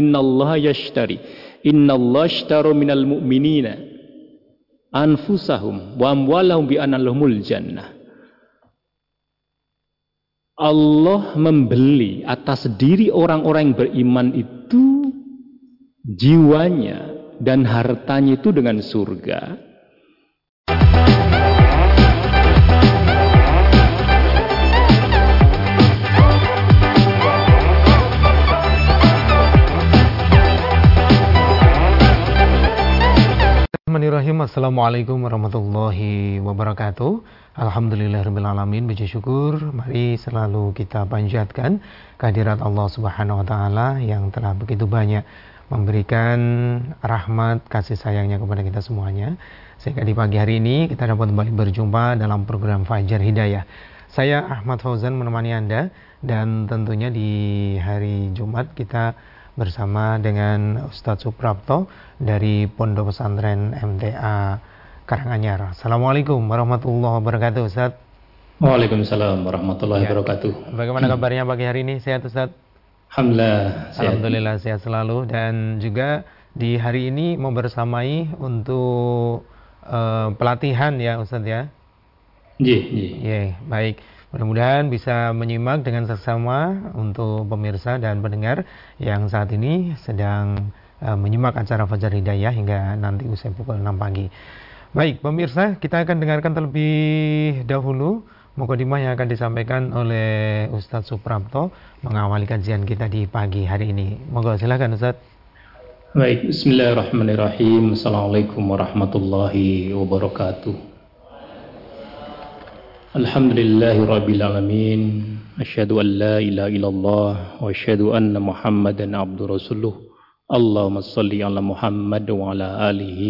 Innallaha yashtari. Innallaha ashtara minal mu'minina anfusahum wa amwalahum bi annalahumul jannah. Allah membeli atas diri orang-orang yang beriman itu jiwanya dan hartanya itu dengan surga. Bismillahirrahmanirrahim. Assalamualaikum warahmatullahi wabarakatuh. Alhamdulillahirrahmanirrahim Puji syukur. Mari selalu kita panjatkan Kehadirat Allah subhanahu wa ta'ala Yang telah begitu banyak Memberikan rahmat Kasih sayangnya kepada kita semuanya. Sehingga di pagi hari ini Kita dapat kembali berjumpa dalam program Fajar Hidayah. Saya Ahmad Fauzan menemani Anda Dan tentunya di hari Jumat kita bersama dengan Ustadz Suprapto dari Pondok Pesantren MTA Karanganyar. Assalamualaikum warahmatullahi wabarakatuh Ustadz. Waalaikumsalam warahmatullahi ya. wabarakatuh. Bagaimana kabarnya pagi hari ini? Sehat Ustadz? Alhamdulillah. Sehat. Alhamdulillah sehat selalu dan juga di hari ini mau bersamai untuk uh, pelatihan ya Ustadz ya. Iya, iya. Baik. Mudah-mudahan bisa menyimak dengan seksama untuk pemirsa dan pendengar yang saat ini sedang uh, menyimak acara Fajar Hidayah hingga nanti usai pukul 6 pagi. Baik, pemirsa, kita akan dengarkan terlebih dahulu mukadimah yang akan disampaikan oleh Ustadz Suprapto mengawali kajian kita di pagi hari ini. Moga silakan Ustadz. Baik, bismillahirrahmanirrahim. Assalamualaikum warahmatullahi wabarakatuh. الحمد لله رب العالمين أشهد أن لا إله إلا الله وأشهد أن محمدا عبد رسوله اللهم صل على محمد وعلى آله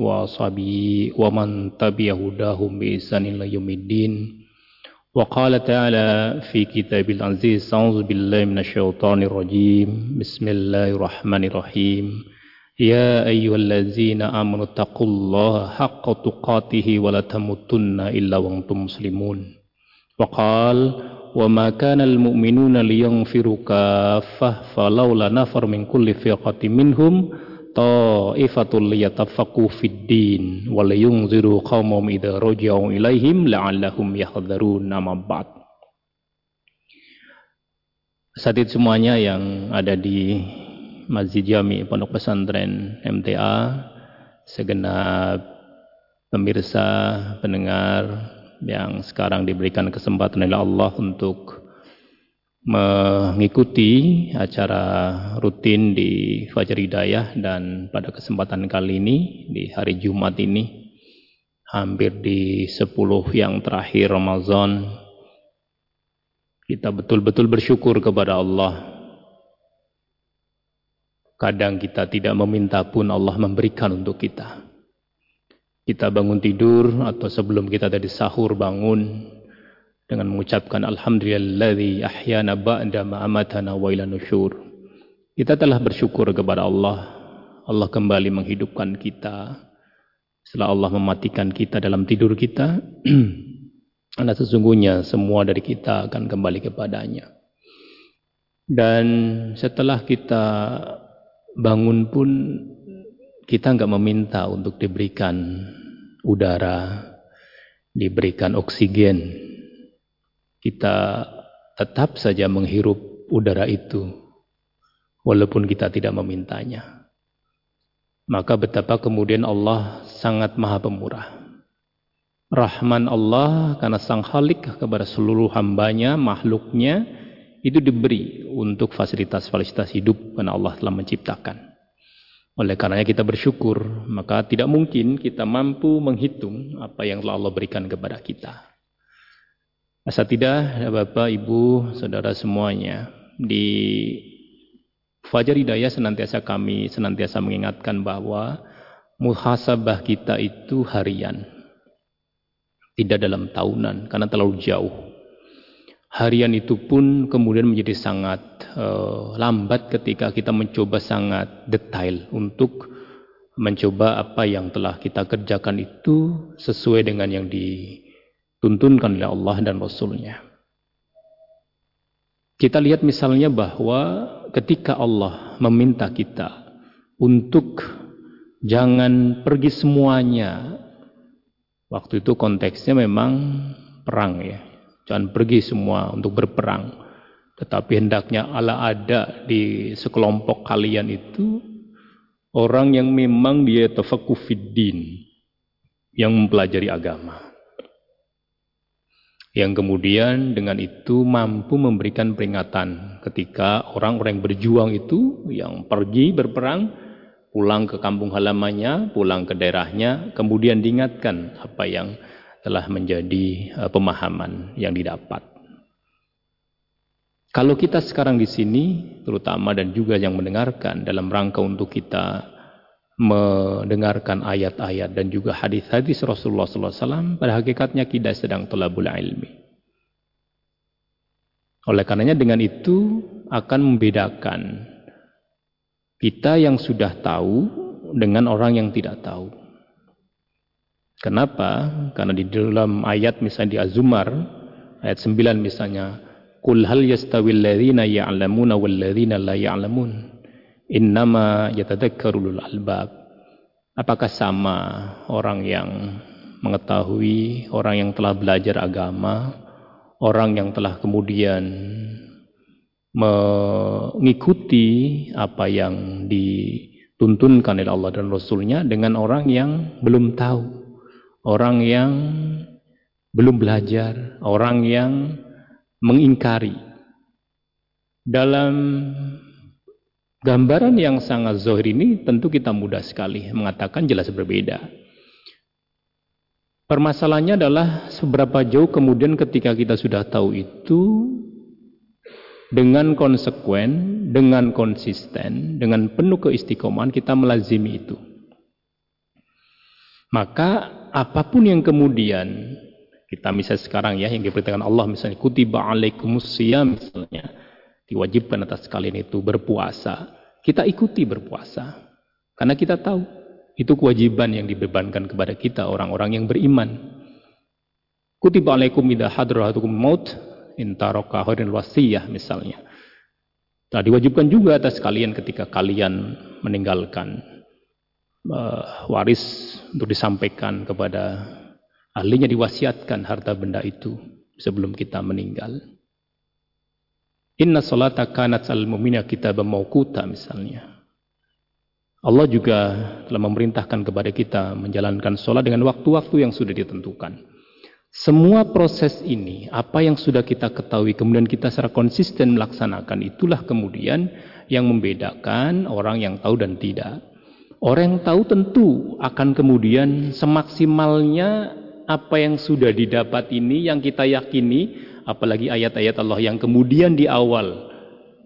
وصحبه ومن تبع هداهم بإحسان إلى يوم الدين وقال تعالى في كتاب العزيز أعوذ بالله من الشيطان الرجيم بسم الله الرحمن الرحيم يا أيها الذين آمنوا اتقوا الله حق تقاته ولا تموتن إلا وأنتم مسلمون وقال وما كان المؤمنون لينفروا كافة فلولا نفر من كل فرقة منهم طائفة ليتفقوا في الدين ولينذروا قومهم إذا رجعوا إليهم لعلهم يحذرون أما بعد Saat semuanya yang ada di Masjid Jami Pondok Pesantren MTA segenap pemirsa pendengar yang sekarang diberikan kesempatan oleh Allah untuk mengikuti acara rutin di Fajar Hidayah dan pada kesempatan kali ini di hari Jumat ini hampir di 10 yang terakhir Ramadan kita betul-betul bersyukur kepada Allah Kadang kita tidak meminta pun Allah memberikan untuk kita. Kita bangun tidur atau sebelum kita tadi sahur bangun dengan mengucapkan Alhamdulillah ahyana ba'da ma'amatana wa ila nusyur. Kita telah bersyukur kepada Allah. Allah kembali menghidupkan kita. Setelah Allah mematikan kita dalam tidur kita, karena sesungguhnya semua dari kita akan kembali kepadanya. Dan setelah kita bangun pun kita nggak meminta untuk diberikan udara, diberikan oksigen. Kita tetap saja menghirup udara itu, walaupun kita tidak memintanya. Maka betapa kemudian Allah sangat maha pemurah. Rahman Allah karena sang khalik kepada seluruh hambanya, makhluknya, itu diberi untuk fasilitas-fasilitas hidup karena Allah telah menciptakan. Oleh karenanya kita bersyukur, maka tidak mungkin kita mampu menghitung apa yang telah Allah berikan kepada kita. Asa tidak, Bapak, Ibu, Saudara semuanya, di Fajar Hidayah senantiasa kami senantiasa mengingatkan bahwa muhasabah kita itu harian. Tidak dalam tahunan, karena terlalu jauh harian itu pun kemudian menjadi sangat uh, lambat ketika kita mencoba sangat detail untuk mencoba apa yang telah kita kerjakan itu sesuai dengan yang dituntunkan oleh Allah dan Rasulnya. Kita lihat misalnya bahwa ketika Allah meminta kita untuk jangan pergi semuanya. Waktu itu konteksnya memang perang ya. Jangan pergi semua untuk berperang. Tetapi hendaknya Allah ada di sekelompok kalian itu orang yang memang dia tafakuh fiddin. Yang mempelajari agama yang kemudian dengan itu mampu memberikan peringatan ketika orang-orang yang berjuang itu yang pergi berperang pulang ke kampung halamannya, pulang ke daerahnya, kemudian diingatkan apa yang telah menjadi uh, pemahaman yang didapat. Kalau kita sekarang di sini, terutama dan juga yang mendengarkan dalam rangka untuk kita mendengarkan ayat-ayat dan juga hadis-hadis Rasulullah SAW, pada hakikatnya kita sedang tolabul ilmi. Oleh karenanya dengan itu akan membedakan kita yang sudah tahu dengan orang yang tidak tahu. Kenapa? Karena di dalam ayat misalnya di Az-Zumar ayat 9 misalnya Qul hal yastawil ladzina ya'lamuna wal ladzina la ya'lamun? Innama yatadakkarul albab. Apakah sama orang yang mengetahui, orang yang telah belajar agama, orang yang telah kemudian mengikuti apa yang dituntunkan oleh Allah dan Rasulnya dengan orang yang belum tahu, orang yang belum belajar, orang yang mengingkari. Dalam gambaran yang sangat zohir ini tentu kita mudah sekali mengatakan jelas berbeda. Permasalahannya adalah seberapa jauh kemudian ketika kita sudah tahu itu dengan konsekuen, dengan konsisten, dengan penuh keistiqomahan kita melazimi itu. Maka apa pun yang kemudian kita misalnya sekarang ya yang diperintahkan Allah misalnya kutiba alaikumusiyam misalnya diwajibkan atas kalian itu berpuasa. Kita ikuti berpuasa. Karena kita tahu itu kewajiban yang dibebankan kepada kita orang-orang yang beriman. Kutiba alaikum idha hadratukum maut intaroka khairin wasiyah misalnya. Nah, diwajibkan juga atas kalian ketika kalian meninggalkan uh, waris untuk disampaikan kepada ahlinya diwasiatkan harta benda itu sebelum kita meninggal. Inna salata kanat al mu'mina kita mawquta misalnya. Allah juga telah memerintahkan kepada kita menjalankan sholat dengan waktu-waktu yang sudah ditentukan. Semua proses ini, apa yang sudah kita ketahui, kemudian kita secara konsisten melaksanakan, itulah kemudian yang membedakan orang yang tahu dan tidak. Orang yang tahu tentu akan kemudian semaksimalnya apa yang sudah didapat ini, yang kita yakini, apalagi ayat-ayat Allah yang kemudian di awal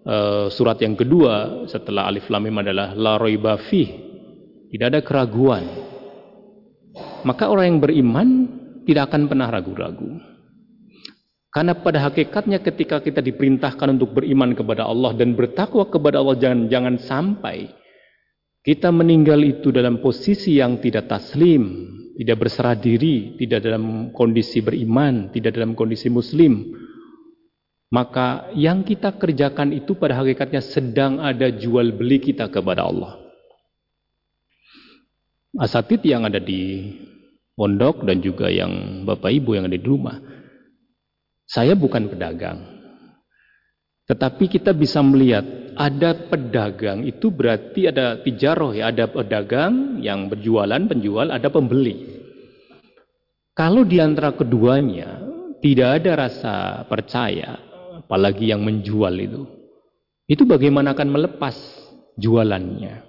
uh, surat yang kedua setelah alif lam mim adalah la raiba Tidak ada keraguan. Maka orang yang beriman tidak akan pernah ragu-ragu. Karena pada hakikatnya ketika kita diperintahkan untuk beriman kepada Allah dan bertakwa kepada Allah jangan jangan sampai kita meninggal itu dalam posisi yang tidak taslim, tidak berserah diri, tidak dalam kondisi beriman, tidak dalam kondisi muslim. Maka yang kita kerjakan itu pada hakikatnya sedang ada jual beli kita kepada Allah. Asatid yang ada di pondok dan juga yang Bapak Ibu yang ada di rumah. Saya bukan pedagang. Tetapi kita bisa melihat ada pedagang itu berarti ada tijaroh ya, ada pedagang yang berjualan, penjual, ada pembeli. Kalau di antara keduanya tidak ada rasa percaya, apalagi yang menjual itu, itu bagaimana akan melepas jualannya?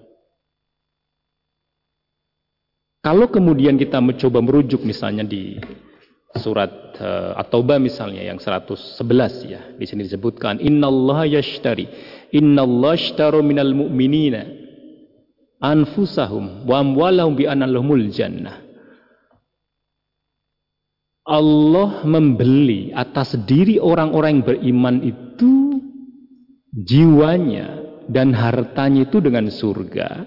Kalau kemudian kita mencoba merujuk misalnya di surat uh, At-Taubah misalnya yang 111 ya. Di sini disebutkan innallaha yashtari innallaha ashtara minal mu'minina anfusahum wa amwalahum bi annalahumul jannah. Allah membeli atas diri orang-orang yang beriman itu jiwanya dan hartanya itu dengan surga.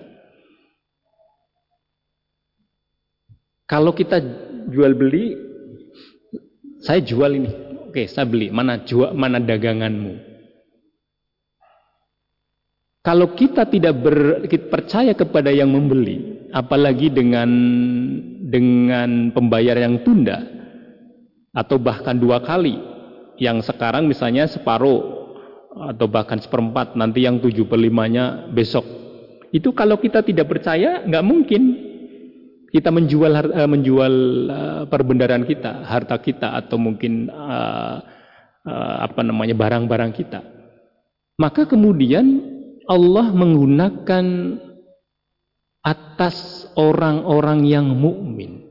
Kalau kita jual beli, saya jual ini. Oke, saya beli. Mana jual, mana daganganmu? Kalau kita tidak ber, kita percaya kepada yang membeli, apalagi dengan dengan pembayar yang tunda atau bahkan dua kali, yang sekarang misalnya separuh atau bahkan seperempat, nanti yang tujuh per limanya besok. Itu kalau kita tidak percaya, nggak mungkin kita menjual uh, menjual perbendaharaan kita, harta kita atau mungkin uh, apa namanya barang-barang kita. Maka kemudian Allah menggunakan atas orang-orang yang mukmin.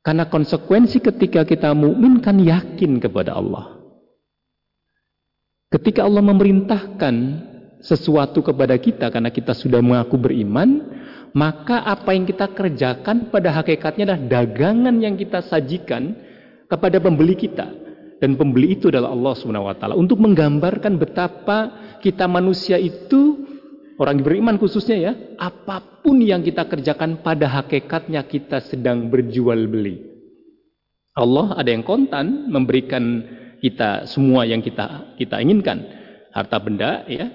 Karena konsekuensi ketika kita mukmin kan yakin kepada Allah. Ketika Allah memerintahkan sesuatu kepada kita karena kita sudah mengaku beriman, maka apa yang kita kerjakan pada hakikatnya adalah dagangan yang kita sajikan kepada pembeli kita. Dan pembeli itu adalah Allah Subhanahu wa taala untuk menggambarkan betapa kita manusia itu orang beriman khususnya ya, apa pun yang kita kerjakan pada hakikatnya kita sedang berjual beli. Allah ada yang kontan memberikan kita semua yang kita kita inginkan. Harta benda ya,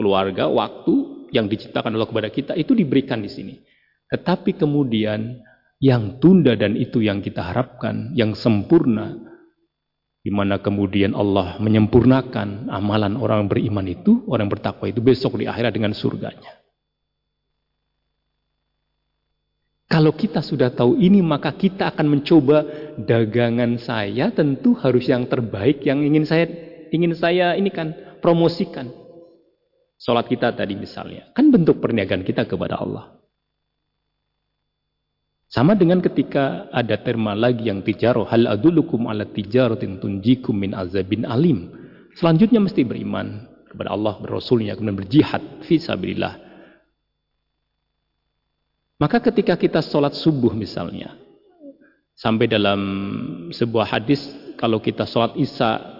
keluarga, waktu yang diciptakan Allah kepada kita itu diberikan di sini. Tetapi kemudian yang tunda dan itu yang kita harapkan, yang sempurna, di mana kemudian Allah menyempurnakan amalan orang beriman itu, orang bertakwa itu besok di akhirat dengan surganya. Kalau kita sudah tahu ini, maka kita akan mencoba dagangan saya tentu harus yang terbaik yang ingin saya ingin saya ini kan promosikan. Sholat kita tadi misalnya, kan bentuk perniagaan kita kepada Allah. Sama dengan ketika ada terma lagi yang tijaroh. Hal adulukum ala tijaratin tunjikum min azabin alim. Selanjutnya mesti beriman kepada Allah, berasulnya, kemudian berjihad. Fisabilillah. Maka ketika kita sholat subuh misalnya. Sampai dalam sebuah hadis. Kalau kita sholat isya.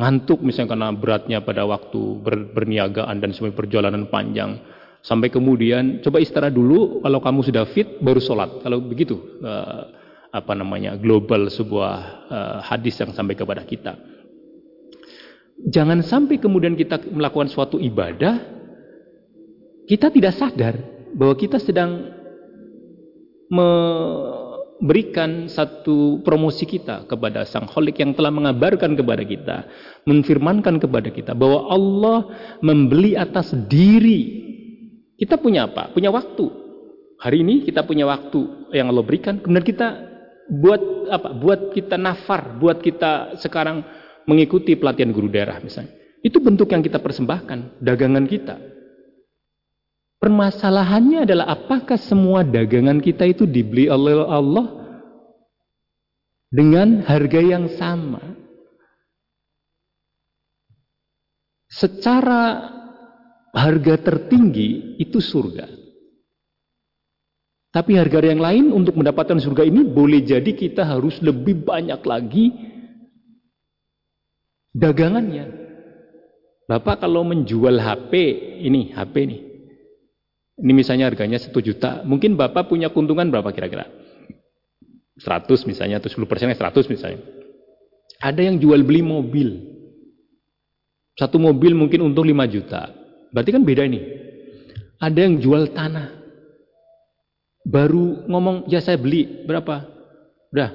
Ngantuk misalnya karena beratnya pada waktu ber, berniagaan dan semua perjalanan panjang Sampai kemudian coba istirahat dulu kalau kamu sudah fit baru sholat. Kalau begitu uh, apa namanya global sebuah uh, hadis yang sampai kepada kita. Jangan sampai kemudian kita melakukan suatu ibadah kita tidak sadar bahwa kita sedang memberikan satu promosi kita kepada Sang Kholik yang telah mengabarkan kepada kita, menfirmankan kepada kita bahwa Allah membeli atas diri kita punya apa? Punya waktu. Hari ini kita punya waktu yang Allah berikan. Kemudian kita buat apa? Buat kita nafar, buat kita sekarang mengikuti pelatihan guru daerah misalnya. Itu bentuk yang kita persembahkan, dagangan kita. Permasalahannya adalah apakah semua dagangan kita itu dibeli oleh Allah dengan harga yang sama? Secara harga tertinggi itu surga. Tapi harga yang lain untuk mendapatkan surga ini boleh jadi kita harus lebih banyak lagi dagangannya. Bapak kalau menjual HP ini, HP ini. Ini misalnya harganya 1 juta. Mungkin Bapak punya keuntungan berapa kira-kira? 100 misalnya, atau 10 persennya 100 misalnya. Ada yang jual beli mobil. Satu mobil mungkin untung 5 juta. Berarti kan beda ini. Ada yang jual tanah. Baru ngomong, ya saya beli. Berapa? Udah,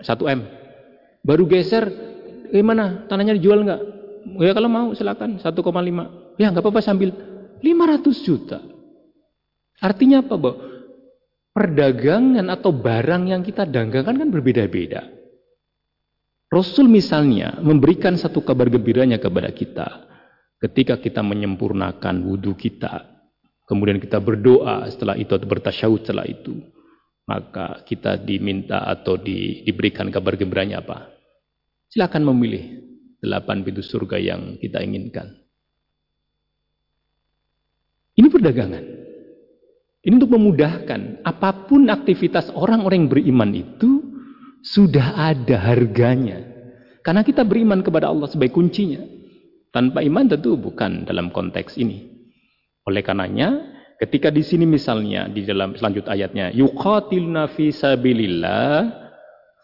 1 M. Baru geser, gimana? Tanahnya dijual nggak? Ya kalau mau silakan 1,5. Ya nggak apa-apa sambil 500 juta. Artinya apa, Bu? Perdagangan atau barang yang kita dagangkan kan berbeda-beda. Rasul misalnya memberikan satu kabar gembiranya kepada kita. Ketika kita menyempurnakan wudhu kita, kemudian kita berdoa setelah itu atau bertasyahud setelah itu, maka kita diminta atau di, diberikan kabar gembiranya apa? Silakan memilih delapan pintu surga yang kita inginkan. Ini perdagangan. Ini untuk memudahkan apa pun aktivitas orang-orang yang beriman itu sudah ada harganya. Karena kita beriman kepada Allah sebagai kuncinya. Tanpa iman tentu bukan dalam konteks ini. Oleh karenanya, ketika di sini misalnya di dalam selanjut ayatnya, yuqatilna fi sabilillah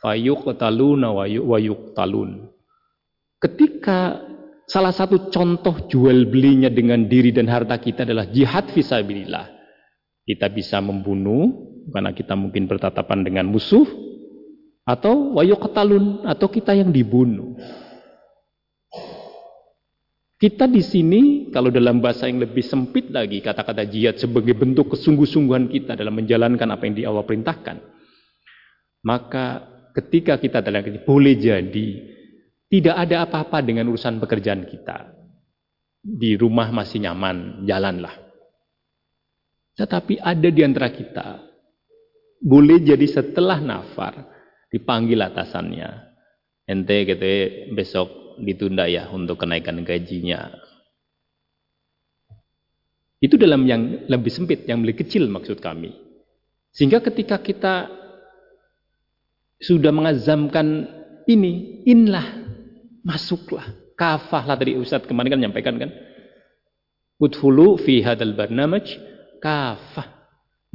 fayuqtaluna wa yuqtalun. Ketika Salah satu contoh jual belinya dengan diri dan harta kita adalah jihad visabilillah. Kita bisa membunuh karena kita mungkin bertatapan dengan musuh atau wayuqtalun atau kita yang dibunuh. Kita di sini kalau dalam bahasa yang lebih sempit lagi kata-kata jihad sebagai bentuk kesungguh-sungguhan kita dalam menjalankan apa yang di Allah perintahkan. Maka ketika kita dalam boleh jadi tidak ada apa-apa dengan urusan pekerjaan kita. Di rumah masih nyaman, jalanlah. Tetapi ada di antara kita, boleh jadi setelah nafar, dipanggil atasannya. Ente gitu besok ditunda ya untuk kenaikan gajinya. Itu dalam yang lebih sempit, yang lebih kecil maksud kami. Sehingga ketika kita sudah mengazamkan ini, inlah Masuklah. Kafah lah tadi Ustaz kemarin kan menyampaikan kan. Udhulu fi hadal barnamaj kafah.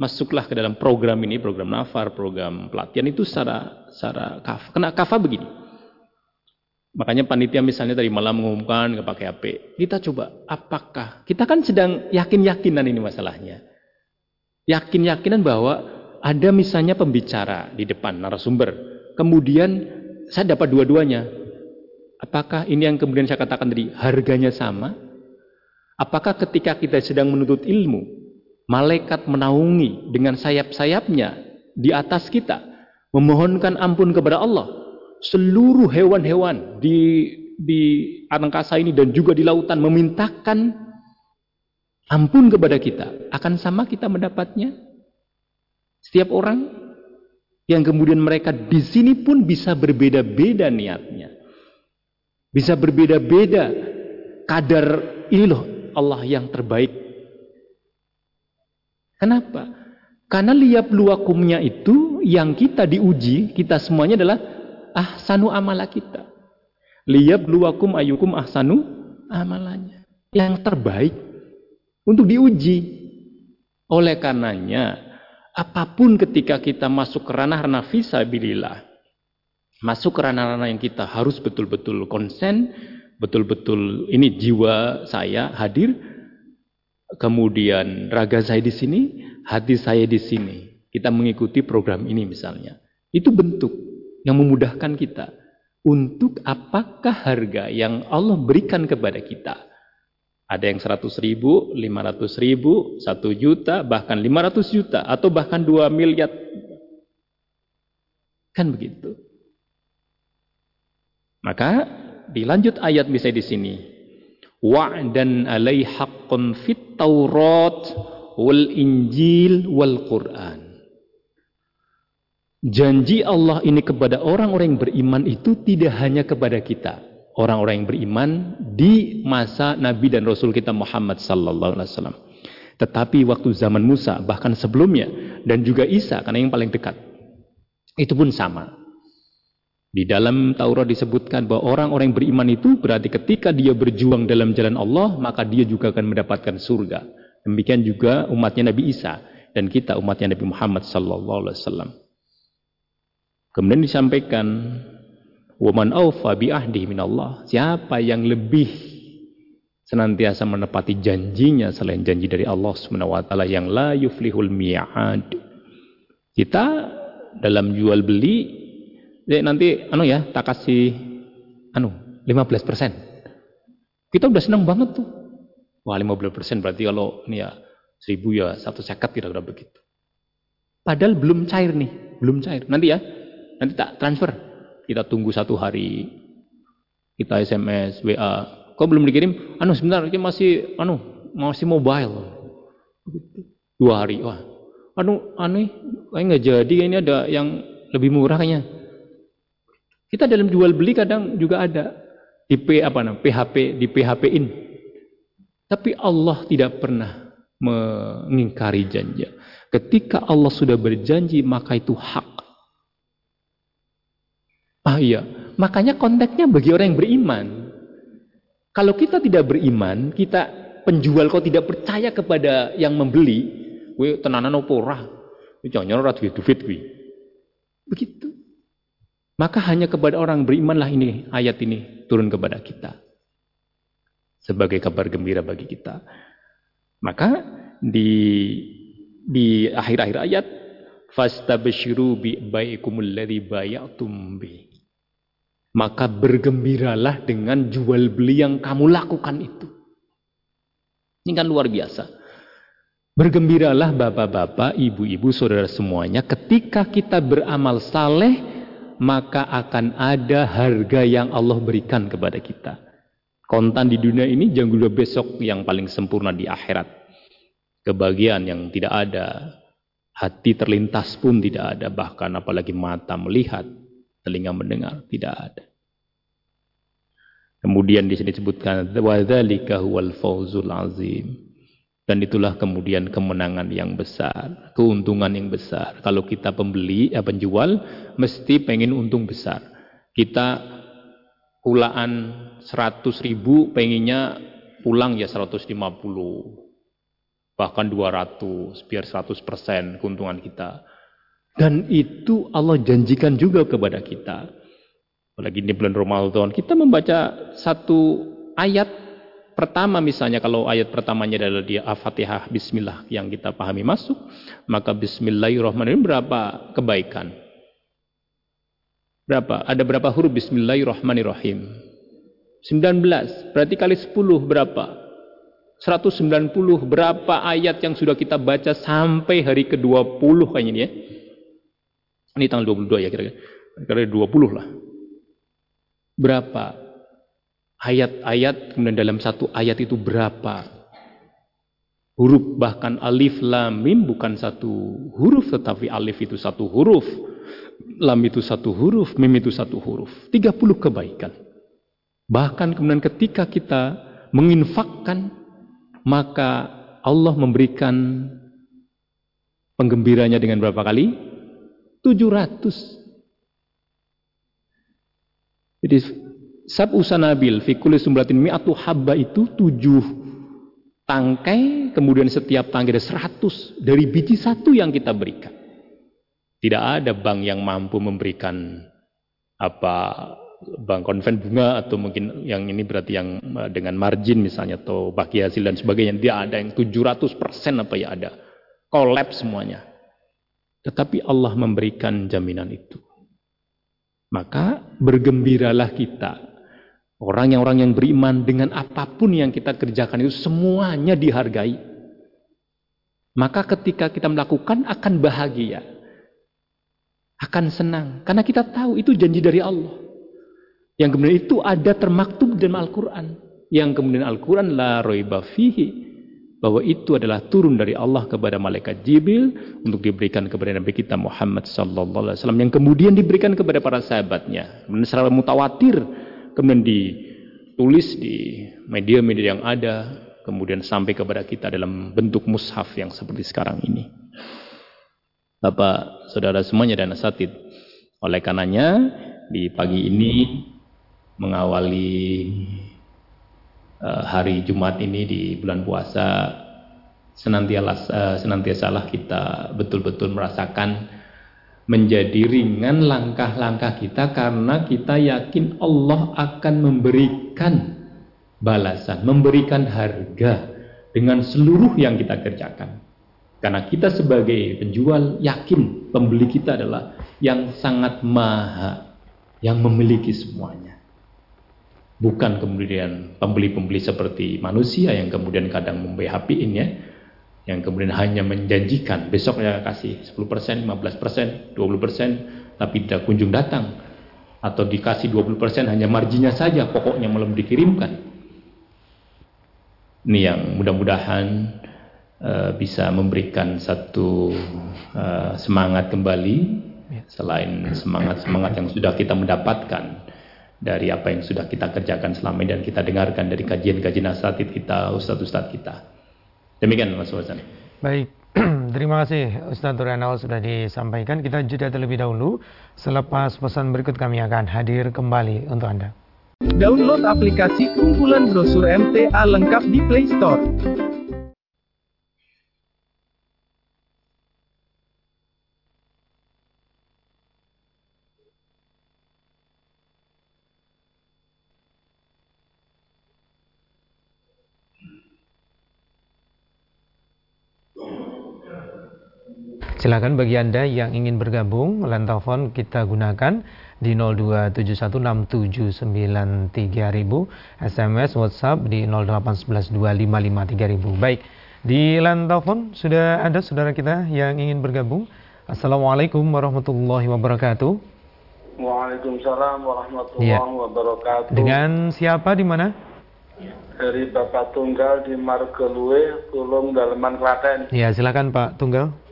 Masuklah ke dalam program ini, program nafar, program pelatihan itu secara secara kafah. Kena kafah begini. Makanya panitia misalnya tadi malam mengumumkan ke pakai HP. Kita coba, apakah kita kan sedang yakin-yakinan ini masalahnya. Yakin-yakinan bahwa ada misalnya pembicara di depan narasumber. Kemudian saya dapat dua-duanya. Apakah ini yang kemudian saya katakan tadi harganya sama? Apakah ketika kita sedang menuntut ilmu, malaikat menaungi dengan sayap-sayapnya di atas kita, memohonkan ampun kepada Allah, seluruh hewan-hewan di di angkasa ini dan juga di lautan memintakan ampun kepada kita, akan sama kita mendapatnya? Setiap orang yang kemudian mereka di sini pun bisa berbeda-beda niatnya. Bisa berbeda-beda kadar ini loh Allah yang terbaik. Kenapa? Karena liap luakumnya itu yang kita diuji, kita semuanya adalah ahsanu amala kita. Liap luakum ayukum ahsanu amalanya. Yang terbaik untuk diuji. Oleh karenanya, apa pun ketika kita masuk ke ranah-ranah visabilillah, masuk ke ranah-ranah yang kita harus betul-betul konsen, betul-betul ini jiwa saya hadir, kemudian raga saya di sini, hati saya di sini. Kita mengikuti program ini misalnya. Itu bentuk yang memudahkan kita untuk apakah harga yang Allah berikan kepada kita. Ada yang 100 ribu, 500 ribu, 1 juta, bahkan 500 juta, atau bahkan 2 miliar. Kan begitu. Maka dilanjut ayat bisa di sini. Wa'dan alai haqqun fit Taurat wal Injil wal Quran. Janji Allah ini kepada orang-orang yang beriman itu tidak hanya kepada kita, orang-orang yang beriman di masa Nabi dan Rasul kita Muhammad sallallahu alaihi wasallam. Tetapi waktu zaman Musa bahkan sebelumnya dan juga Isa karena yang paling dekat. Itu pun sama. Di dalam Taurat disebutkan bahwa orang-orang yang beriman itu berarti ketika dia berjuang dalam jalan Allah, maka dia juga akan mendapatkan surga. Demikian juga umatnya Nabi Isa dan kita umatnya Nabi Muhammad sallallahu alaihi wasallam. Kemudian disampaikan, "Waman aufa bi ahdi minallah." Siapa yang lebih senantiasa menepati janjinya selain janji dari Allah Subhanahu wa taala yang la yuflihul mi'ad. Kita dalam jual beli jadi nanti anu ya, tak kasih anu 15%. Kita udah senang banget tuh. Wah 15% berarti kalau ini ya seribu ya satu sekat kira-kira begitu. Padahal belum cair nih, belum cair. Nanti ya, nanti tak transfer. Kita tunggu satu hari. Kita SMS, WA. Kok belum dikirim? Anu sebentar, ini masih anu masih mobile. Dua hari, wah. Anu aneh, kayak nggak jadi. Ini ada yang lebih murah kayaknya. Kita dalam jual beli kadang juga ada di P apa namanya PHP di PHP-in. Tapi Allah tidak pernah mengingkari janji. Ketika Allah sudah berjanji maka itu hak. Ah iya, makanya konteksnya bagi orang yang beriman. Kalau kita tidak beriman, kita penjual kok tidak percaya kepada yang membeli, we tenanan opo ora. Jangan ora duit-duit Begitu. Maka hanya kepada orang berimanlah ini ayat ini turun kepada kita. sebagai kabar gembira bagi kita. Maka di di akhir-akhir ayat fastabshiru bi baikumul ladzi bay'atum bi. Maka bergembiralah dengan jual beli yang kamu lakukan itu. Ini kan luar biasa. Bergembiralah bapak-bapak, ibu-ibu, saudara semuanya ketika kita beramal saleh maka akan ada harga yang Allah berikan kepada kita. Kontan di dunia ini jangan besok yang paling sempurna di akhirat. Kebahagiaan yang tidak ada, hati terlintas pun tidak ada, bahkan apalagi mata melihat, telinga mendengar tidak ada. Kemudian di sini disebutkan wadzalika huwal fauzul azim. Dan itulah kemudian kemenangan yang besar, keuntungan yang besar. Kalau kita pembeli, ya penjual, mesti pengen untung besar. Kita pulaan 100 ribu, pengennya pulang ya 150. Bahkan 200, biar 100% keuntungan kita. Dan itu Allah janjikan juga kepada kita. Apalagi di bulan Ramadan, kita membaca satu ayat pertama misalnya kalau ayat pertamanya adalah dia Al-Fatihah Bismillah yang kita pahami masuk, maka Bismillahirrahmanirrahim berapa kebaikan? Berapa? Ada berapa huruf Bismillahirrahmanirrahim? 19. Berarti kali 10 berapa? 190 berapa ayat yang sudah kita baca sampai hari ke-20 kayaknya ini ya. Ini tanggal 22 ya kira-kira. Kira-kira 20 lah. Berapa ayat-ayat kemudian dalam satu ayat itu berapa? Huruf bahkan alif lam mim bukan satu huruf tetapi alif itu satu huruf lam itu satu huruf mim itu satu huruf. 30 kebaikan. Bahkan kemudian ketika kita menginfakkan maka Allah memberikan penggembiranya dengan berapa kali? 700 jadi Sab usanabil fi kulli sumlatin mi'atu habba itu tujuh tangkai, kemudian setiap tangkai ada seratus dari biji satu yang kita berikan. Tidak ada bank yang mampu memberikan apa bank konven bunga atau mungkin yang ini berarti yang eh, dengan margin misalnya atau baki hasil dan sebagainya. Dia ada yang 700% apa ya ada. Collapse semuanya. Tetapi Allah memberikan jaminan itu. Maka bergembiralah kita Orang yang orang yang beriman dengan apa pun yang kita kerjakan itu semuanya dihargai. Maka ketika kita melakukan akan bahagia. Akan senang. Karena kita tahu itu janji dari Allah. Yang kemudian itu ada termaktub dalam Al-Quran. Yang kemudian Al-Quran la roiba fihi. Bahwa itu adalah turun dari Allah kepada malaikat Jibril untuk diberikan kepada Nabi kita Muhammad sallallahu alaihi wasallam yang kemudian diberikan kepada para sahabatnya. Kemudian mutawatir kemudian ditulis di media-media yang ada, kemudian sampai kepada kita dalam bentuk mushaf yang seperti sekarang ini. Bapak, saudara semuanya dan asatid. Oleh karenanya, di pagi ini mengawali uh, hari Jumat ini di bulan puasa senantiasa uh, senantiasalah kita betul-betul merasakan menjadi ringan langkah-langkah kita karena kita yakin Allah akan memberikan balasan, memberikan harga dengan seluruh yang kita kerjakan. Karena kita sebagai penjual yakin pembeli kita adalah yang sangat maha, yang memiliki semuanya. Bukan kemudian pembeli-pembeli seperti manusia yang kemudian kadang memphp ya, yang kemudian hanya menjanjikan besok ya kasih 10%, 15%, 20% tapi tidak kunjung datang. Atau dikasih 20% hanya marginnya saja pokoknya belum dikirimkan. Ini yang mudah-mudahan uh, bisa memberikan satu uh, semangat kembali. Selain semangat-semangat yang sudah kita mendapatkan dari apa yang sudah kita kerjakan selama ini dan kita dengarkan dari kajian-kajian asatid kita, ustadz-ustadz kita. Demikian Mas Wasan. Baik, terima kasih Ustaz Turianal sudah disampaikan. Kita jeda terlebih dahulu. Selepas pesan berikut kami akan hadir kembali untuk Anda. Download aplikasi kumpulan brosur MTA lengkap di Play Store. Silakan bagi Anda yang ingin bergabung, line telepon kita gunakan di 02716793000, SMS WhatsApp di 08112553000. Baik, di line telepon sudah ada saudara kita yang ingin bergabung. Assalamualaikum warahmatullahi wabarakatuh. Waalaikumsalam warahmatullahi ya. wabarakatuh. Dengan siapa di mana? Dari Bapak Tunggal di Margelue, Tulung Daleman Klaten. Ya, silakan Pak Tunggal.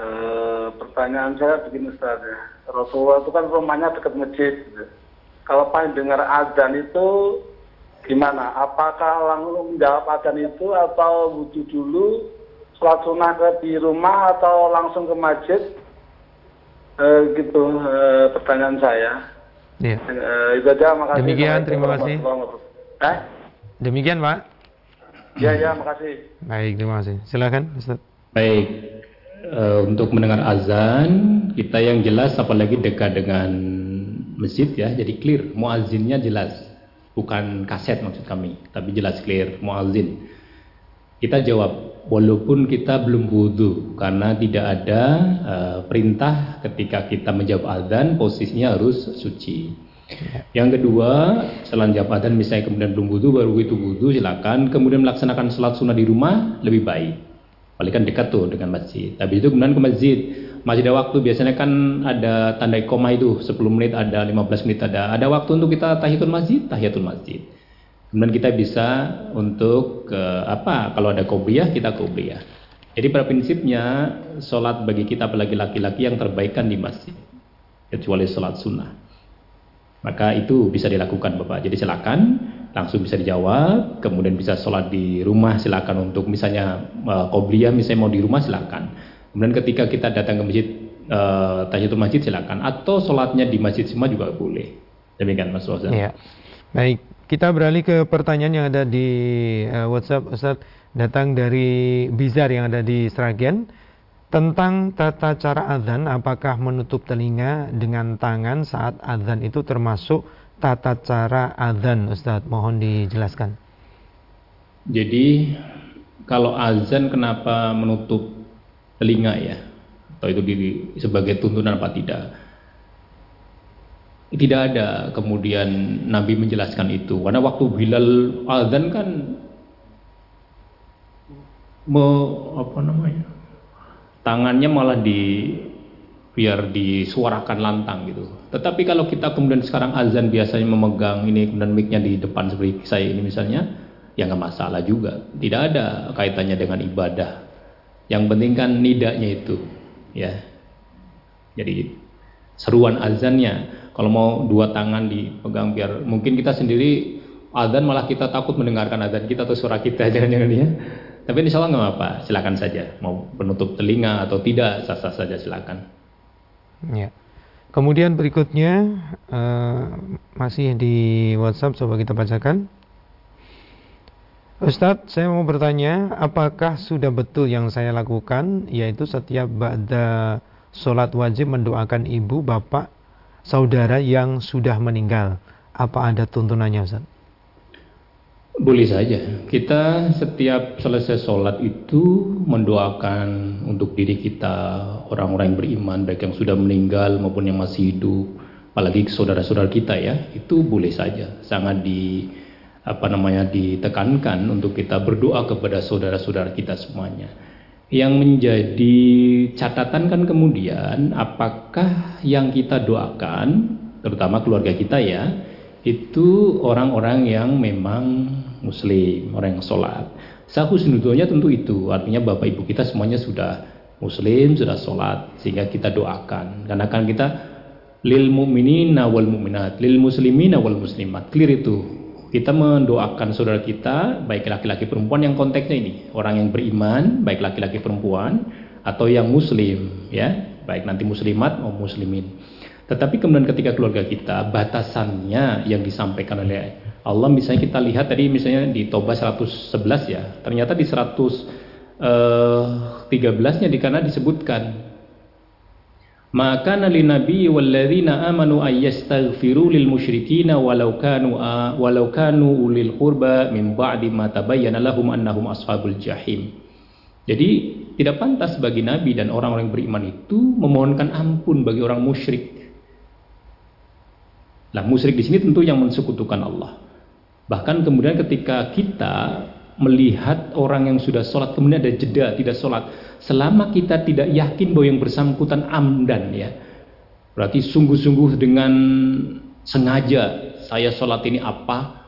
E, pertanyaan saya begini Ustaz ya. Rasulullah itu kan rumahnya dekat masjid. Gitu. Kalau pengen dengar azan itu gimana? Apakah langsung menjawab azan itu atau wudhu dulu, sholat sunnah ke di rumah atau langsung ke masjid? E, gitu e, pertanyaan saya. Iya. E, itu aja, makasih. Demikian, terima kasih. Eh? Demikian, Pak. Ya, ya, makasih. Baik, terima kasih. Silakan, Ustaz. Baik, uh, untuk mendengar azan kita yang jelas apalagi dekat dengan masjid ya jadi clear. Muazinnya jelas. Bukan kaset maksud kami tapi jelas clear muazin kita jawab walaupun kita belum wudhu karena tidak ada uh, perintah ketika kita menjawab azan posisinya harus suci. Yang kedua, setelah jawab azan misalnya kemudian belum wudhu, baru itu wudhu silakan. Kemudian melaksanakan sholat sunnah di rumah lebih baik. Paling kan dekat tuh dengan masjid. Tapi itu kemudian ke masjid. Masih ada waktu, biasanya kan ada tanda koma itu 10 menit ada, 15 menit ada. Ada waktu untuk kita tahiyatul masjid, tahiyatul masjid. Kemudian kita bisa untuk ke apa? Kalau ada qobliyah kita qobliyah. Jadi pada prinsipnya sholat bagi kita apalagi laki-laki yang terbaikkan di masjid. Kecuali sholat sunnah. Maka itu bisa dilakukan Bapak. Jadi silakan langsung bisa dijawab, kemudian bisa sholat di rumah silakan untuk misalnya uh, qobliyah misalnya mau di rumah silakan. Kemudian ketika kita datang ke masjid uh, tahiyatul masjid silakan atau sholatnya di masjid semua juga boleh. Demikian Mas Wazan. Ya. Baik, kita beralih ke pertanyaan yang ada di uh, WhatsApp Ustaz datang dari Bizar yang ada di Sragen tentang tata cara azan apakah menutup telinga dengan tangan saat azan itu termasuk tata cara azan Ustadz mohon dijelaskan. Jadi kalau azan kenapa menutup telinga ya? Atau itu di, sebagai tuntunan apa tidak? Tidak ada kemudian Nabi menjelaskan itu. Karena waktu Bilal azan kan me, apa namanya? Tangannya malah di biar disuarakan lantang gitu. Tetapi kalau kita kemudian sekarang azan biasanya memegang ini kemudian mic di depan seperti saya ini misalnya, ya nggak masalah juga. Tidak ada kaitannya dengan ibadah. Yang penting kan nidanya itu, ya. Jadi seruan azannya. Kalau mau dua tangan dipegang biar mungkin kita sendiri azan malah kita takut mendengarkan azan kita atau suara kita jangan-jangan ya. Tapi insya Allah nggak apa-apa, silakan saja. Mau penutup telinga atau tidak, sah-sah saja silakan. Ya. Kemudian berikutnya uh, masih di WhatsApp coba kita bacakan. Ustadz, saya mau bertanya, apakah sudah betul yang saya lakukan, yaitu setiap ba'da sholat wajib mendoakan ibu, bapak, saudara yang sudah meninggal? Apa ada tuntunannya Ustadz? Boleh saja. Kita setiap selesai sholat itu mendoakan untuk diri kita, orang-orang yang beriman, baik yang sudah meninggal maupun yang masih hidup, apalagi saudara-saudara kita ya, itu boleh saja. Sangat di apa namanya ditekankan untuk kita berdoa kepada saudara-saudara kita semuanya. Yang menjadi catatan kan kemudian apakah yang kita doakan, terutama keluarga kita ya, itu orang-orang yang memang muslim, orang yang sholat. Sahusnudonya tentu itu, artinya bapak ibu kita semuanya sudah muslim, sudah sholat, sehingga kita doakan. Karena kan kita lil mu'minina wal mu'minat, lil muslimina wal muslimat. Clear itu. Kita mendoakan saudara kita, baik laki-laki perempuan yang konteksnya ini, orang yang beriman, baik laki-laki perempuan atau yang muslim, ya, baik nanti muslimat maupun muslimin. Tetapi kemudian ketika keluarga kita, batasannya yang disampaikan oleh Allah misalnya kita lihat tadi misalnya di Toba 111 ya, ternyata di 113 nya di kana disebutkan maka nabi nabi walladzina amanu ayyastaghfiru lil musyrikina walau kanu walau kanu ulil qurba min ba'di ma tabayyana lahum annahum ashabul jahim. Jadi tidak pantas bagi Nabi dan orang-orang beriman itu memohonkan ampun bagi orang musyrik. Lah musyrik di sini tentu yang mensekutukan Allah. Bahkan kemudian ketika kita melihat orang yang sudah sholat kemudian ada jeda tidak sholat, selama kita tidak yakin bahwa yang bersangkutan amdan ya, berarti sungguh-sungguh dengan sengaja saya sholat ini apa,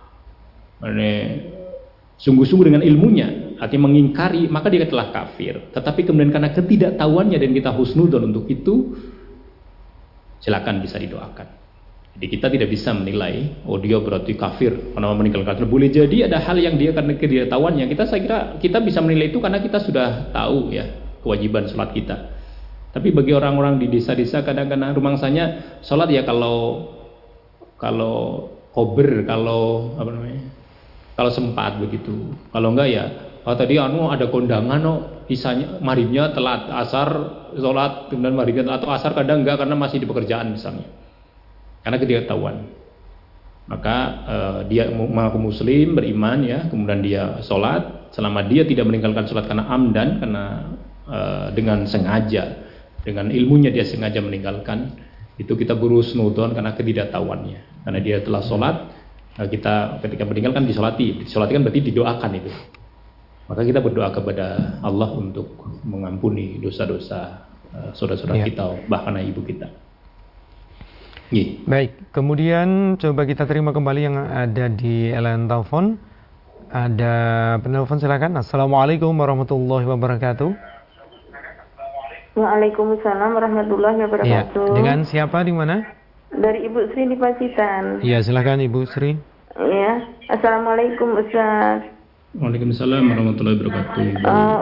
sungguh-sungguh dengan ilmunya, artinya mengingkari, maka dia telah kafir. Tetapi kemudian karena ketidaktahuannya dan kita husnudon untuk itu, silakan bisa didoakan. Jadi kita tidak bisa menilai, oh dia berarti kafir karena meninggalkan kafir. Boleh jadi ada hal yang dia karena ketidaktahuannya. Kita saya kira kita bisa menilai itu karena kita sudah tahu ya kewajiban sholat kita. Tapi bagi orang-orang di desa-desa kadang-kadang rumangsanya sholat ya kalau kalau kober, kalau apa namanya, kalau sempat begitu. Kalau enggak ya, oh tadi anu ada kondangan no, isanya maribnya telat asar sholat kemudian maribnya atau asar kadang enggak karena masih di pekerjaan misalnya. Karena ketidaktahuan. Maka uh, dia mengaku muslim, beriman ya, kemudian dia sholat, selama dia tidak meninggalkan sholat karena amdan, karena uh, dengan sengaja, dengan ilmunya dia sengaja meninggalkan, itu kita burus nudon karena ketidaktahuannya. Karena dia telah sholat, Nah, kita ketika meninggalkan disolati, disolati kan berarti didoakan itu. Maka kita berdoa kepada Allah untuk mengampuni dosa-dosa saudara-saudara ya. kita, bahkan ibu kita. Yeah. Baik, kemudian coba kita terima kembali yang ada di line telepon. Ada penelpon silakan. Assalamualaikum warahmatullahi wabarakatuh. Waalaikumsalam warahmatullahi wabarakatuh. Ya, dengan siapa di mana? Dari Ibu Sri di Pacitan. Iya, silakan Ibu Sri. Iya. Assalamualaikum Ustaz. Waalaikumsalam warahmatullahi wabarakatuh. Uh,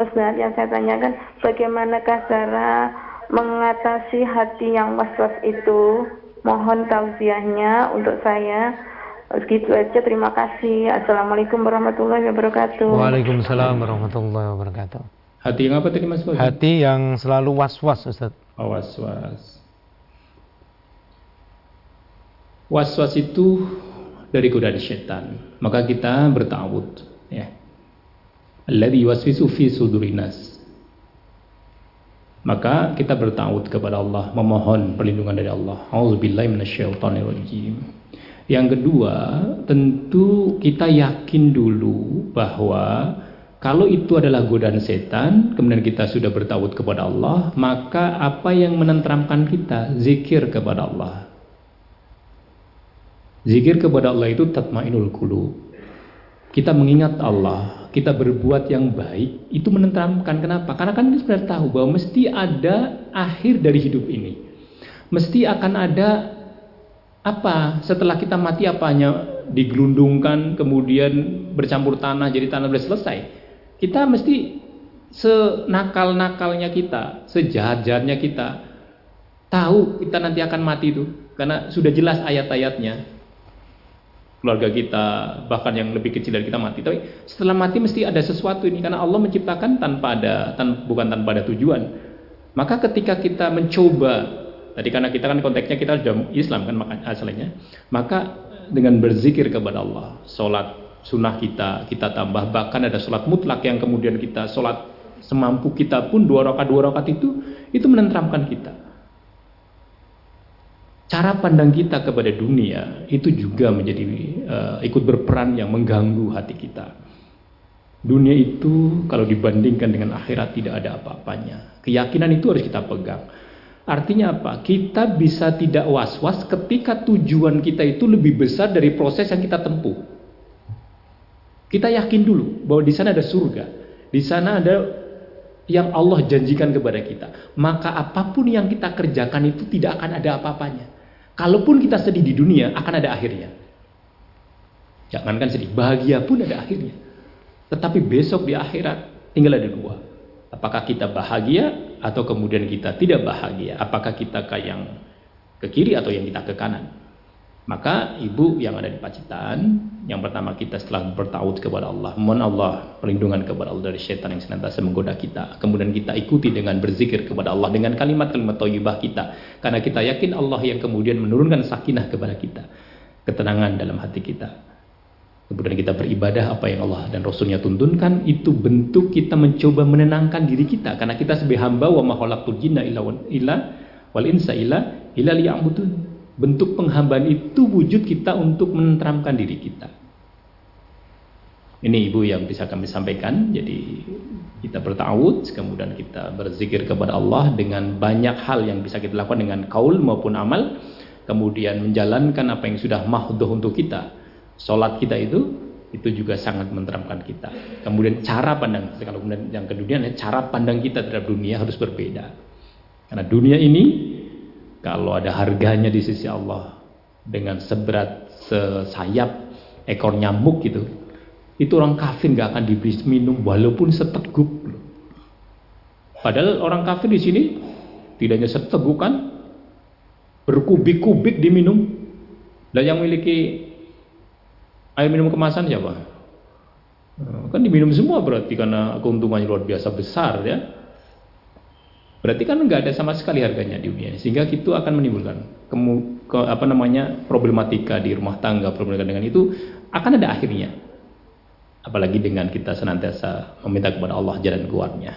Ustaz, yang saya tanyakan bagaimanakah cara mengatasi hati yang was-was itu? Mohon tausiahnya untuk saya. Segitu aja, terima kasih. Assalamualaikum warahmatullahi wabarakatuh. Waalaikumsalam warahmatullahi wabarakatuh. Hati yang apa tadi Mas Hati yang selalu was-was Ustaz. Oh, was-was. Was-was itu dari godaan setan. Maka kita bertawud ya. Alladhi waswisu fi sudurinas. Maka kita bertawud kepada Allah, memohon perlindungan dari Allah. Yang kedua, tentu kita yakin dulu bahwa kalau itu adalah godaan setan, kemudian kita sudah bertawud kepada Allah, maka apa yang menenteramkan kita? Zikir kepada Allah. Zikir kepada Allah itu tatmainul qulub. Kita mengingat Allah, kita berbuat yang baik, itu menenteramkan. Kenapa? Karena kan kita sudah tahu bahwa mesti ada akhir dari hidup ini. Mesti akan ada apa setelah kita mati apanya digelundungkan kemudian bercampur tanah jadi tanah sudah selesai. Kita mesti senakal-nakalnya kita, sejahat-jahatnya kita tahu kita nanti akan mati itu karena sudah jelas ayat-ayatnya keluarga kita, bahkan yang lebih kecil dari kita mati. Tapi setelah mati mesti ada sesuatu ini karena Allah menciptakan tanpa ada tan, bukan tanpa ada tujuan. Maka ketika kita mencoba tadi karena kita kan konteksnya kita sudah Islam kan makanya asalnya, maka dengan berzikir kepada Allah, sholat sunnah kita kita tambah bahkan ada sholat mutlak yang kemudian kita sholat semampu kita pun dua rakaat dua rakaat itu itu menenteramkan kita cara pandang kita kepada dunia itu juga menjadi uh, ikut berperan yang mengganggu hati kita. Dunia itu kalau dibandingkan dengan akhirat tidak ada apa-apanya. Keyakinan itu harus kita pegang. Artinya apa? Kita bisa tidak was-was ketika tujuan kita itu lebih besar dari proses yang kita tempuh. Kita yakin dulu bahwa di sana ada surga. Di sana ada yang Allah janjikan kepada kita. Maka apa pun yang kita kerjakan itu tidak akan ada apa-apanya. Kalaupun kita sedih di dunia, akan ada akhirnya. Jangankan sedih, bahagia pun ada akhirnya. Tetapi besok di akhirat tinggal ada dua. Apakah kita bahagia atau kemudian kita tidak bahagia? Apakah kita ke yang ke kiri atau yang kita ke kanan? Maka ibu yang ada di Pacitan, yang pertama kita setelah bertaut kepada Allah, mohon Allah perlindungan kepada Allah dari setan yang senantiasa menggoda kita. Kemudian kita ikuti dengan berzikir kepada Allah dengan kalimat-kalimat thayyibah kita. Karena kita yakin Allah yang kemudian menurunkan sakinah kepada kita, ketenangan dalam hati kita. kemudian kita beribadah apa yang Allah dan Rasulnya tuntunkan, itu bentuk kita mencoba menenangkan diri kita. Karena kita sebagai hamba wa ma khalaqtul jinna wal insa illa illa liya'budun. Bentuk penghambaan itu wujud kita untuk menenteramkan diri kita. Ini ibu yang bisa kami sampaikan. Jadi kita bertawud, kemudian kita berzikir kepada Allah dengan banyak hal yang bisa kita lakukan dengan kaul maupun amal. Kemudian menjalankan apa yang sudah mahdoh untuk kita Sholat kita itu itu juga sangat menteramkan kita. Kemudian cara pandang kalau kemudian yang kedua cara pandang kita terhadap dunia harus berbeda. Karena dunia ini kalau ada harganya di sisi Allah dengan seberat sesayap ekor nyamuk gitu, itu orang kafir nggak akan diberi minum walaupun seteguk. Padahal orang kafir di sini tidak hanya seteguk kan, berkubik-kubik diminum. Dan yang memiliki Air minum kemasan siapa? Kan diminum semua berarti karena keuntungannya luar biasa besar ya. Berarti kan nggak ada sama sekali harganya di dunia sehingga itu akan menimbulkan kemu, ke, apa namanya problematika di rumah tangga problematika dengan itu akan ada akhirnya. Apalagi dengan kita senantiasa meminta kepada Allah jalan keluarnya.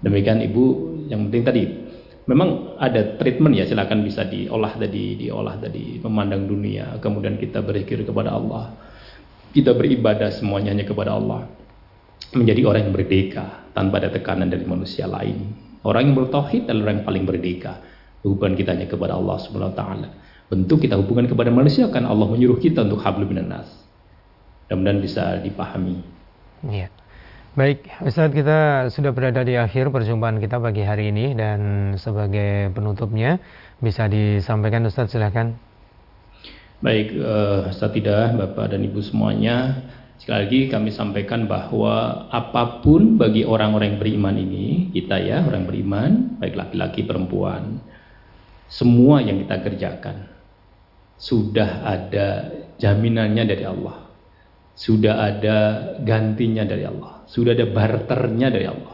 Demikian ibu yang penting tadi memang ada treatment ya silakan bisa diolah tadi diolah tadi memandang dunia kemudian kita berzikir kepada Allah kita beribadah semuanya hanya kepada Allah. Menjadi orang yang merdeka tanpa ada tekanan dari manusia lain. Orang yang bertauhid adalah orang yang paling merdeka. Hubungan kita hanya kepada Allah Subhanahu wa taala. Bentuk kita hubungan kepada manusia kan Allah menyuruh kita untuk hablum nas. Mudah-mudahan bisa dipahami. Iya. Baik, Ustaz kita sudah berada di akhir perjumpaan kita pagi hari ini dan sebagai penutupnya bisa disampaikan Ustaz silahkan. Baik, uh, Satidah, Bapak dan Ibu semuanya, sekali lagi kami sampaikan bahwa apa pun bagi orang-orang yang beriman ini, kita ya, orang beriman, baik laki-laki, perempuan, semua yang kita kerjakan sudah ada jaminannya dari Allah. Sudah ada gantinya dari Allah. Sudah ada barternya dari Allah.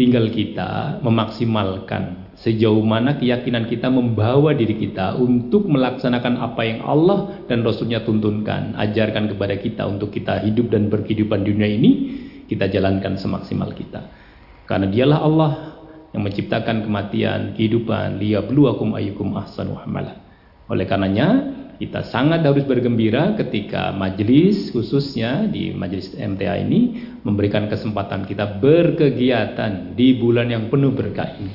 Tinggal kita memaksimalkan sejauh mana keyakinan kita membawa diri kita untuk melaksanakan apa yang Allah dan Rasulnya tuntunkan, ajarkan kepada kita untuk kita hidup dan berkehidupan dunia ini, kita jalankan semaksimal kita. Karena dialah Allah yang menciptakan kematian, kehidupan, liyabluwakum ayyukum ahsanu amala. Oleh karenanya, kita sangat harus bergembira ketika majelis khususnya di majelis MTA ini memberikan kesempatan kita berkegiatan di bulan yang penuh berkah ini.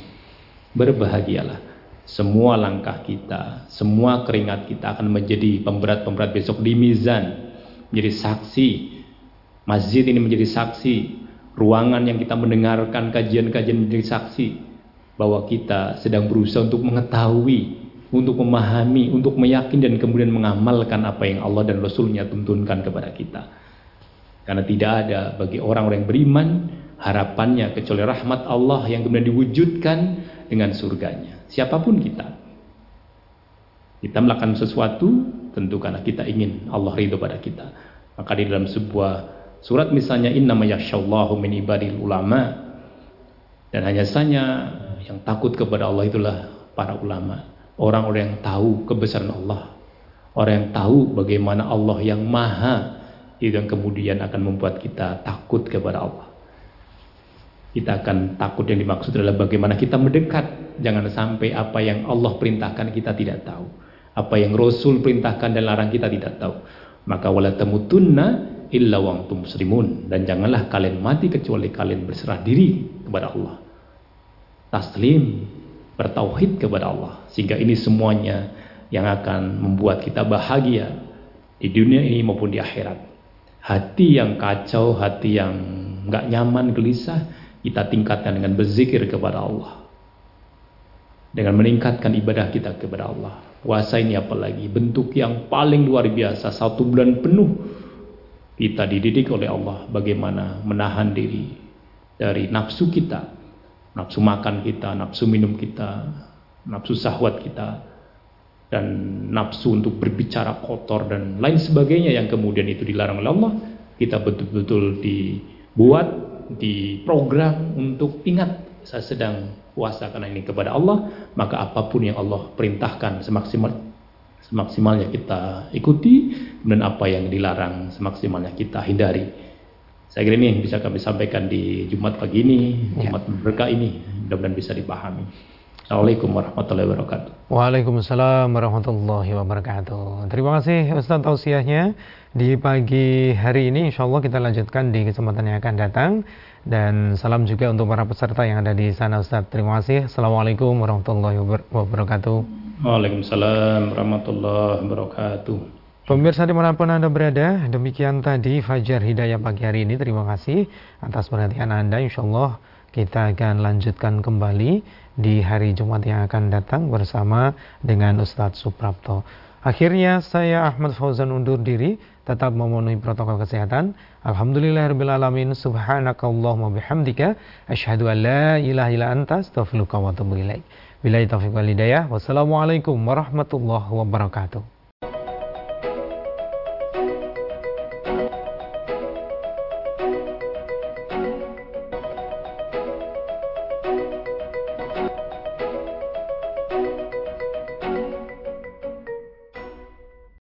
Berbahagialah. Semua langkah kita, semua keringat kita akan menjadi pemberat-pemberat besok di mizan. Menjadi saksi. Masjid ini menjadi saksi. Ruangan yang kita mendengarkan kajian-kajian menjadi saksi. Bahwa kita sedang berusaha untuk mengetahui untuk memahami, untuk meyakini dan kemudian mengamalkan apa yang Allah dan Rasulnya tuntunkan kepada kita. Karena tidak ada bagi orang-orang yang beriman harapannya kecuali rahmat Allah yang kemudian diwujudkan dengan surganya. Siapa pun kita. Kita melakukan sesuatu tentu karena kita ingin Allah ridho pada kita. Maka di dalam sebuah surat misalnya inna yasyallahu min ibadil ulama dan hanya saja yang takut kepada Allah itulah para ulama orang-orang yang tahu kebesaran Allah, orang yang tahu bagaimana Allah yang maha, itu yang kemudian akan membuat kita takut kepada Allah. Kita akan takut yang dimaksud adalah bagaimana kita mendekat. Jangan sampai apa yang Allah perintahkan kita tidak tahu. Apa yang Rasul perintahkan dan larang kita tidak tahu. Maka wala tamutunna illa wa muslimun dan janganlah kalian mati kecuali kalian berserah diri kepada Allah. Taslim bertauhid kepada Allah sehingga ini semuanya yang akan membuat kita bahagia di dunia ini maupun di akhirat. Hati yang kacau hati yang nggak nyaman gelisah kita tingkatkan dengan berzikir kepada Allah. Dengan meningkatkan ibadah kita kepada Allah. Puasa ini apalagi bentuk yang paling luar biasa satu bulan penuh kita dididik oleh Allah bagaimana menahan diri dari nafsu kita nafsu makan kita, nafsu minum kita, nafsu sahwat kita, dan nafsu untuk berbicara kotor dan lain sebagainya yang kemudian itu dilarang oleh Allah, kita betul-betul dibuat, diprogram untuk ingat saya sedang puasa karena ini kepada Allah, maka apa pun yang Allah perintahkan semaksimal semaksimalnya kita ikuti, dan apa yang dilarang semaksimalnya kita hindari. Saya kira ini yang bisa kami sampaikan di Jumat pagi ini, ya. Jumat berkah ini, mudah-mudahan bisa dipahami. Assalamualaikum warahmatullahi wabarakatuh. Waalaikumsalam warahmatullahi wabarakatuh. Terima kasih Ustaz tausiahnya di pagi hari ini. Insya Allah kita lanjutkan di kesempatan yang akan datang. Dan salam juga untuk para peserta yang ada di sana Ustaz. Terima kasih. Assalamualaikum warahmatullahi wabarakatuh. Waalaikumsalam warahmatullahi wabarakatuh. Pemirsa di mana pun Anda berada, demikian tadi Fajar Hidayah pagi hari ini. Terima kasih atas perhatian Anda. Insya Allah kita akan lanjutkan kembali di hari Jumat yang akan datang bersama dengan Ustadz Suprapto. Akhirnya saya Ahmad Fauzan undur diri tetap memenuhi protokol kesehatan. Alhamdulillahirrahmanirrahim. Subhanakallahumma bihamdika. Ashadu an la ilaha ila anta astaghfiruka wa. Bila taufiq wal hidayah. Wassalamualaikum warahmatullahi wabarakatuh.